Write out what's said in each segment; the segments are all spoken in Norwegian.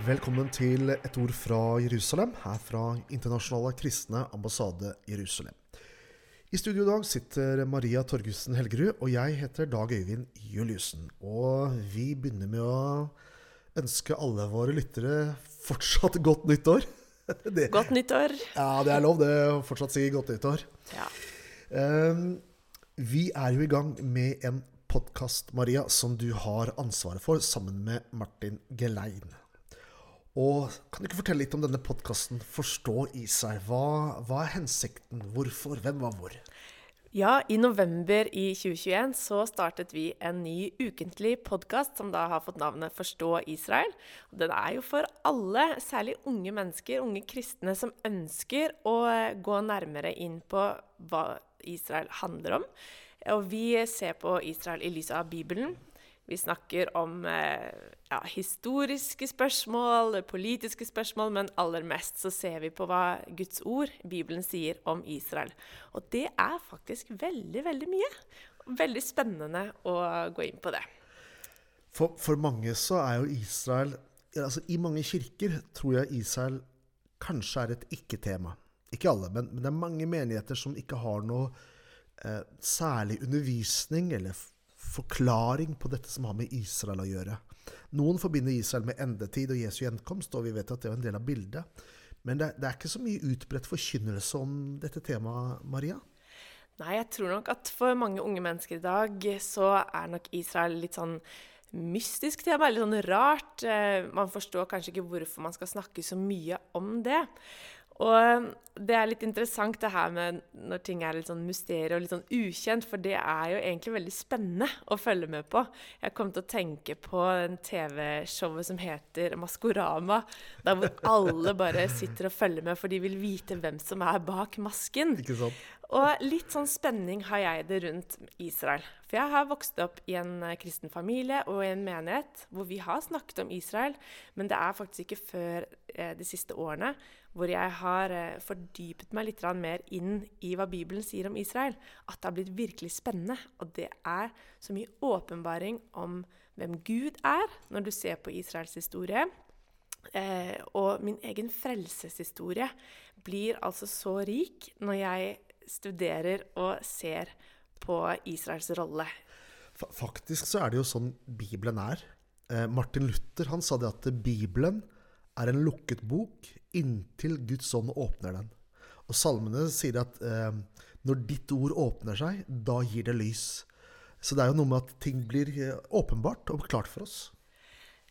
Velkommen til Et ord fra Jerusalem, her fra Internasjonale kristne ambassade Jerusalem. I studio i dag sitter Maria Torgussen Helgerud, og jeg heter Dag Øyvind Juliussen. Og vi begynner med å ønske alle våre lyttere fortsatt godt nyttår. Det, godt nyttår. Ja, det er lov, det å fortsatt si godt nyttår. Ja. Um, vi er jo i gang med en podkast, Maria, som du har ansvaret for, sammen med Martin Gelein. Og Kan du ikke fortelle litt om denne podkasten 'Forstå Israel'? Hva, hva, er hensikten? Hvorfor? Hvem var hvor? Ja, i november i 2021 så startet vi en ny ukentlig podkast som da har fått navnet 'Forstå Israel'. Den er jo for alle, særlig unge mennesker, unge kristne, som ønsker å gå nærmere inn på hva Israel handler om. Og vi ser på Israel i lys av Bibelen. Vi snakker om eh, ja, historiske spørsmål, politiske spørsmål, men aller mest så ser vi på hva Guds ord, Bibelen, sier om Israel. Og det er faktisk veldig, veldig mye. Veldig spennende å gå inn på det. For, for mange så er jo Israel altså I mange kirker tror jeg Israel kanskje er et ikke-tema. Ikke alle, men, men, det er mange menigheter som ikke har noe eh, særlig undervisning eller forklaring på dette som har med Israel å gjøre. Noen forbinder Israel med endetid og Jesu gjenkomst, og vi vet at det er en del av bildet. Men det, det er ikke så mye utbredt forkynnelse om dette temaet, Maria? Nei, jeg tror nok at for mange unge mennesker i dag så er nok Israel litt sånn mystisk tema, litt sånn rart. Eh, man forstår kanskje ikke hvorfor man skal snakke så mye om det. Og det er litt interessant det her med når ting er litt sånn mysterium og litt sånn ukjent, for det er jo egentlig veldig spennende å følge med på. Jeg kom til å tenke på en TV-showet som heter Maskorama, der hvor alle bare sitter og følger med, for de vil vite hvem som er bak masken. Ikke sant? Og litt sånn spenning har jeg det rundt Israel. For jeg har vokst opp i en eh, kristen familie og i en menighet hvor vi har snakket om Israel, men det er faktisk ikke før eh, de siste årene hvor jeg har eh, fordypet meg litt mer inn i hva Bibelen sier om Israel, at det har blitt virkelig spennende. Og det er så mye åpenbaring om hvem Gud er, når du ser på Israels historie. Eh, og min egen frelseshistorie blir altså så rik når jeg studerer og ser på Israels rolle. Faktisk så er det jo sånn Bibelen er. Eh, Martin Luther han sa det at Bibelen er en lukket bok inntil Guds ånd åpner den. Og salmene sier at eh, når ditt ord åpner seg, da gir det lys. Så det er jo noe med at ting blir eh, åpenbart og klart for oss.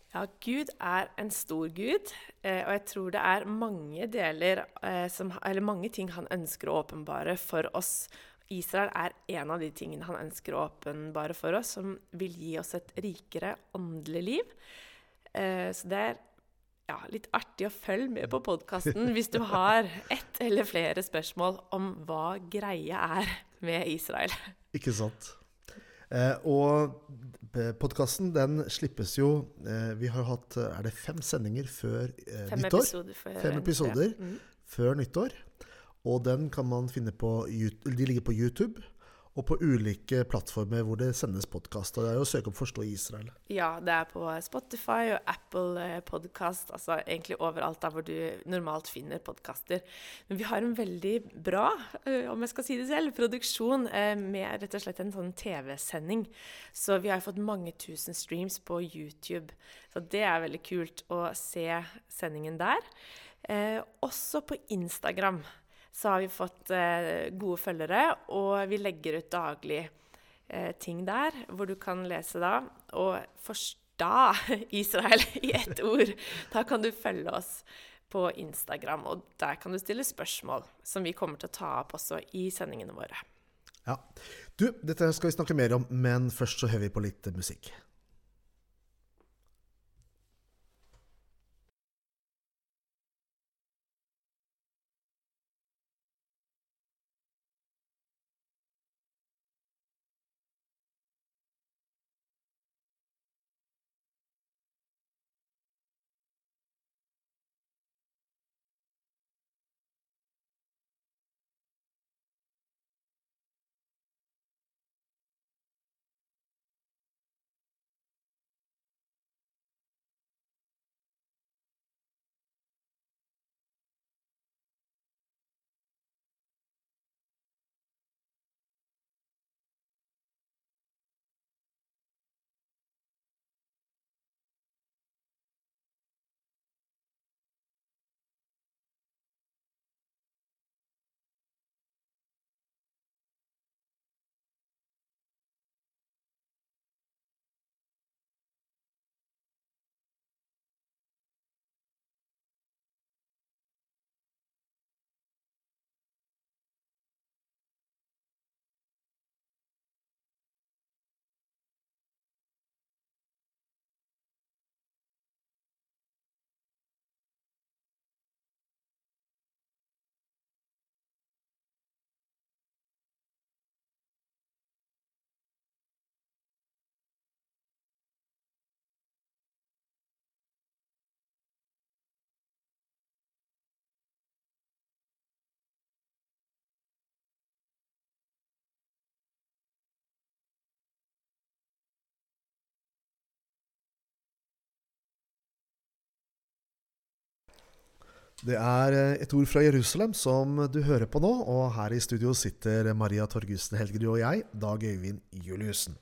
Ja, Gud er en stor Gud, eh, og jeg tror det er mange deler eh, som, mange ting han ønsker å åpenbare for oss. Israel er en av de tingene han ønsker å åpenbare for oss, som vil gi oss et rikere åndelig liv. Eh, så det er ja, litt artig å følge med på podkasten hvis du har ett eller flere spørsmål om hva greia er med Israel. Ikke sant. Og podkasten den slippes jo eh, Vi har hatt er det fem sendinger før eh, fem nyttår. Episoder før, fem episoder mm. før nyttår. Og den kan man finne på De ligger på YouTube og på ulike plattformer hvor det sendes podkast. Det er jo å søke opp 'Forstå Israel'. Ja, det er på Spotify og Apple Podkast, Podcast, altså egentlig overalt der hvor du normalt finner podkaster. Men vi har en veldig bra, eh, om jeg skal si det selv, produksjon eh, med rett og slett en sånn TV-sending. Så vi har fått mange tusen streams på YouTube. Så det er veldig kult å se sendingen der. Eh, også på Instagram så har vi fått eh, gode følgere, og vi legger ut daglig eh, ting der hvor du kan lese da og forstå Israel i ett ord. Da kan du følge oss på Instagram, og der kan du stille spørsmål som vi kommer til å ta opp også i sendingene våre. Ja. Du, dette skal vi snakke mer om, men først så hører vi på litt musikk. Det er eh, et ord fra Jerusalem som du hører på nå, og her i studio sitter Maria Torgussen Helgerud og jeg, Dag Øyvind Juliussen.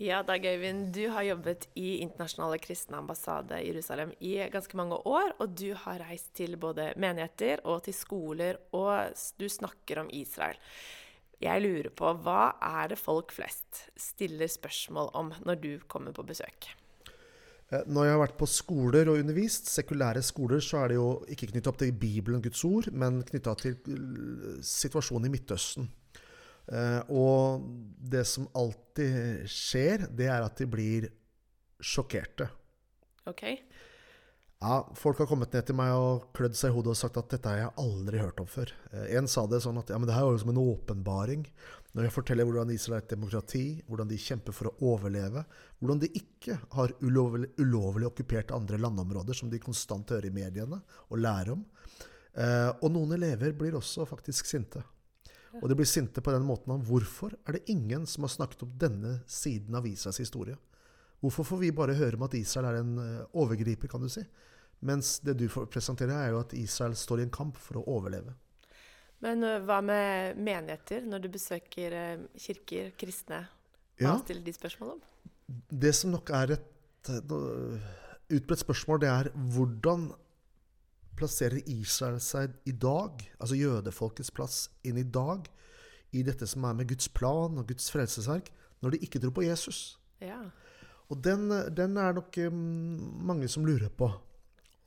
Ja, Dag Øyvind, du har jobbet i Internasjonale kristne ambassade i Jerusalem i ganske mange år, og du har reist til både menigheter og til skoler, og du snakker om Israel. Jeg lurer på, hva er det folk flest stiller spørsmål om når du kommer på besøk? Eh, når jeg har vært på skoler og undervist, sekulære skoler, så er det jo ikke knytta opp til Bibelen, Guds ord, men knytta til eh, situasjonen i Midtøsten. Eh, og det som alltid skjer, det er at de blir sjokkerte. Ok. Ja, Folk har kommet ned til meg og klødd seg i hodet og sagt at dette har jeg aldri hørt om før. En sa det sånn at ja, men det her var jo som en åpenbaring. Når jeg forteller hvordan Israel er et demokrati, hvordan de kjemper for å overleve, hvordan de ikke har ulovlig, ulovlig okkupert andre landområder, som de konstant hører i mediene og lærer om. Eh, og noen elever blir også faktisk sinte. Og de blir sinte på den måten om hvorfor er det ingen som har snakket om denne siden av Israels historie? Hvorfor får vi bare høre om at Israel er en uh, overgriper, kan du si? Mens det du presenterer, er jo at Israel står i en kamp for å overleve. Men uh, hva med menigheter, når du besøker uh, kirker, kristne? Hva ja. stiller de spørsmål om? Det som nok er et utbredt spørsmål, det er hvordan plasserer Israel seg i dag, altså jødefolkets plass inn i dag, i dette som er med Guds plan og Guds frelsesverk, når de ikke tror på Jesus? Ja. Og den, den, er nok mange som lurer på,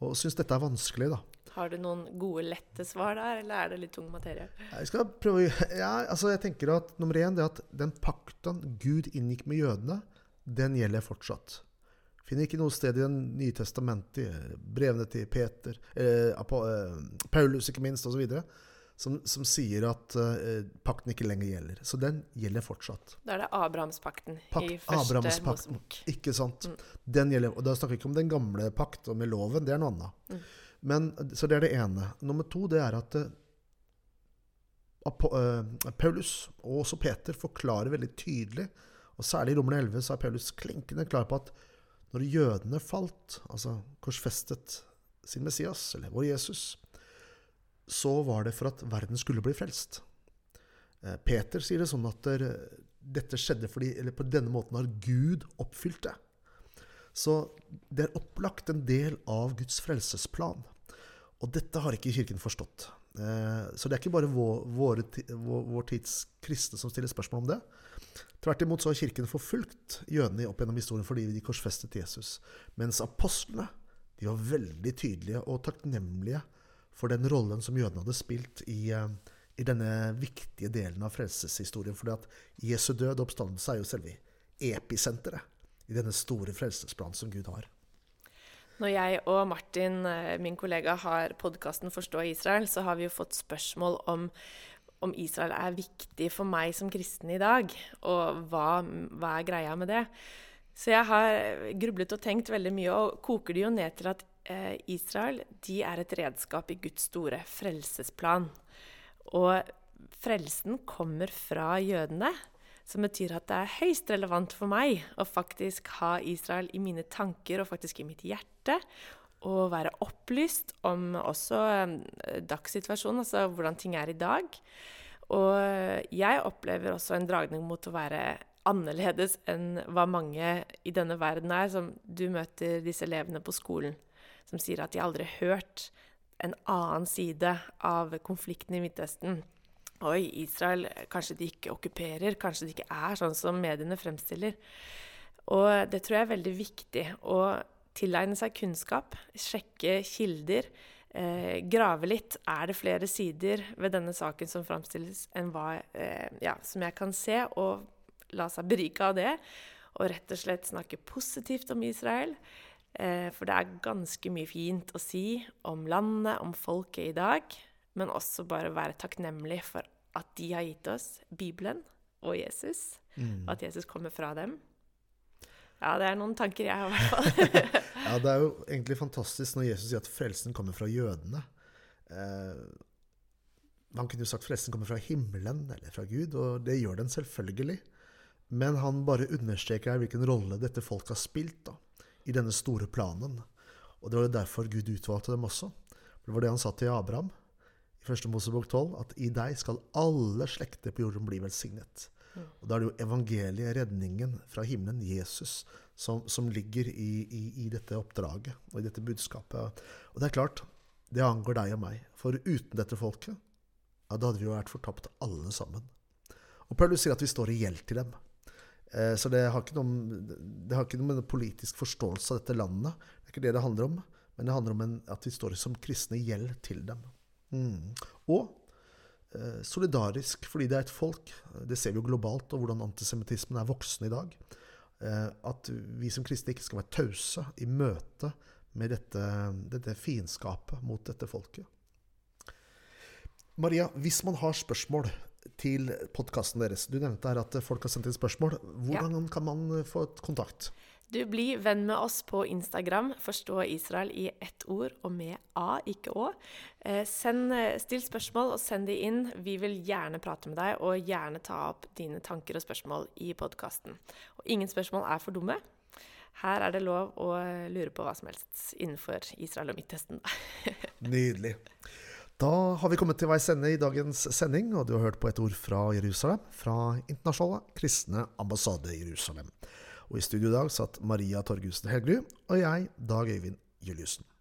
og syns dette er vanskelig, da. Har du noen gode, lette svar der, eller er det litt tung materie? Jeg skal prøve ja, altså jeg tenker at Nummer én er at den pakten Gud inngikk med jødene, den gjelder fortsatt. Finner ikke noe sted i Det nye testamentet, brevene til Peter, eh, eh, Paulus ikke minst, osv., som, som sier at uh, pakten ikke lenger gjelder. Så den gjelder fortsatt. Da er det Abrahamspakten Pakt, i første Mosebok. Ikke sant. Mm. Den gjelder, og Da snakker vi ikke om den gamle pakt og med loven, det er noe annet. Mm. Men, så det er det ene. Nummer to det er at uh, Paulus og også Peter forklarer veldig tydelig, og særlig i Romerne 11 så er Paulus klinkende klar på at når jødene falt, altså korsfestet sin Messias, eller vår Jesus, så var det for at verden skulle bli frelst. Uh, Peter sier det sånn at uh, dette skjedde fordi, eller på denne måten har Gud oppfylt det. Så det er opplagt en del av Guds frelsesplan. Og dette har ikke Kirken forstått. Eh, så det er ikke bare vår, vår tids kristne som stiller spørsmål om det. Tvert imot så har Kirken forfulgt jødene opp gjennom historien fordi de korsfestet Jesus. Mens apostlene de var veldig tydelige og takknemlige for den rollen som jødene hadde spilt i, eh, i denne viktige delen av frelseshistorien. For Jesu død og oppstandelse er jo selve episenteret i denne store frelsesplanen som Gud har. Når jeg og Martin, eh, min kollega, har podkasten 'Forstå Israel', så har vi jo fått spørsmål om om Israel er viktig for meg som kristen i dag, og hva, hva er greia med det? Så jeg har grublet og tenkt veldig mye, og koker det jo ned til at eh, Israel de er et redskap i Guds store frelsesplan. Og frelsen kommer fra jødene. Som betyr at det er høyst relevant for meg å faktisk ha Israel i mine tanker og faktisk i mitt hjerte. Og være opplyst om også eh, dagssituasjonen, altså hvordan ting er i dag. Og jeg opplever også en dragning mot å være annerledes enn hva mange i denne verden er. Som du møter disse elevene på skolen som sier at de aldri har hørt en annen side av konflikten i Midtøsten. Oi, Israel Kanskje de ikke okkuperer, kanskje de ikke er sånn som mediene fremstiller. Og det tror jeg er veldig viktig. Å tilegne seg kunnskap, sjekke kilder, eh, grave litt. Er det flere sider ved denne saken som framstilles enn hva eh, ja, som jeg kan se, og la seg berike av det? Og rett og slett snakke positivt om Israel. Eh, for det er ganske mye fint å si om landet, om folket i dag men også bare være takknemlig for at de har gitt oss Bibelen og Jesus, mm. og at Jesus kommer fra dem. Ja, det er noen tanker jeg har, i hvert fall. ja, det er jo egentlig fantastisk når Jesus sier at frelsen kommer fra jødene. Eh, han kunne jo sagt frelsen kommer fra himmelen eller fra Gud, og det gjør den selvfølgelig. Men han bare understreker hvilken rolle dette folket har spilt da, i denne store planen. Og det var jo derfor Gud utvalgte dem også. Det var det han sa til Abraham i 1. Mosebok 12, at i deg skal alle slekter på jorden bli velsignet. Og Da er det jo evangeliet, redningen fra himmelen, Jesus, som, som ligger i, i, i, dette oppdraget og i dette budskapet. Og det er klart, det angår deg og meg. For uten dette folket, ja, da hadde vi jo vært fortapt alle sammen. Og Paulus sier at vi står i gjeld til dem. Eh, så det har, noe, det har, ikke noe, med politisk forståelse av dette landet. Det er ikke det det handler om. Men det handler om en, at vi står som kristne gjeld til dem. Mm. Og Eh, solidarisk fordi det er et folk. Det ser vi jo globalt, og hvordan antisemittismen er voksen i dag. Eh, at vi som kristne ikke skal være tause i møte med dette, dette fiendskapet mot dette folket. Maria, hvis man har spørsmål til podkasten deres Du nevnte her at folk har sendt inn spørsmål. Hvordan ja. kan man få et kontakt? Du blir venn med oss på Instagram. Forstå Israel i ett ord og med A, ikke Å. Eh, send, eh, still spørsmål og send de inn. Vi vil gjerne prate med deg og gjerne ta opp dine tanker og spørsmål i podkasten. Og ingen spørsmål er for dumme. Her er det lov å lure på hva som helst innenfor Israel og Midtøsten. Nydelig. Da har vi kommet til veis ende i dagens sending, og du har hørt på et ord fra Jerusalem, fra Internasjonale kristne ambassade i Jerusalem. Og i studio i dag satt Maria Torgussen Helgerud og jeg, Dag Øyvind Juliussen.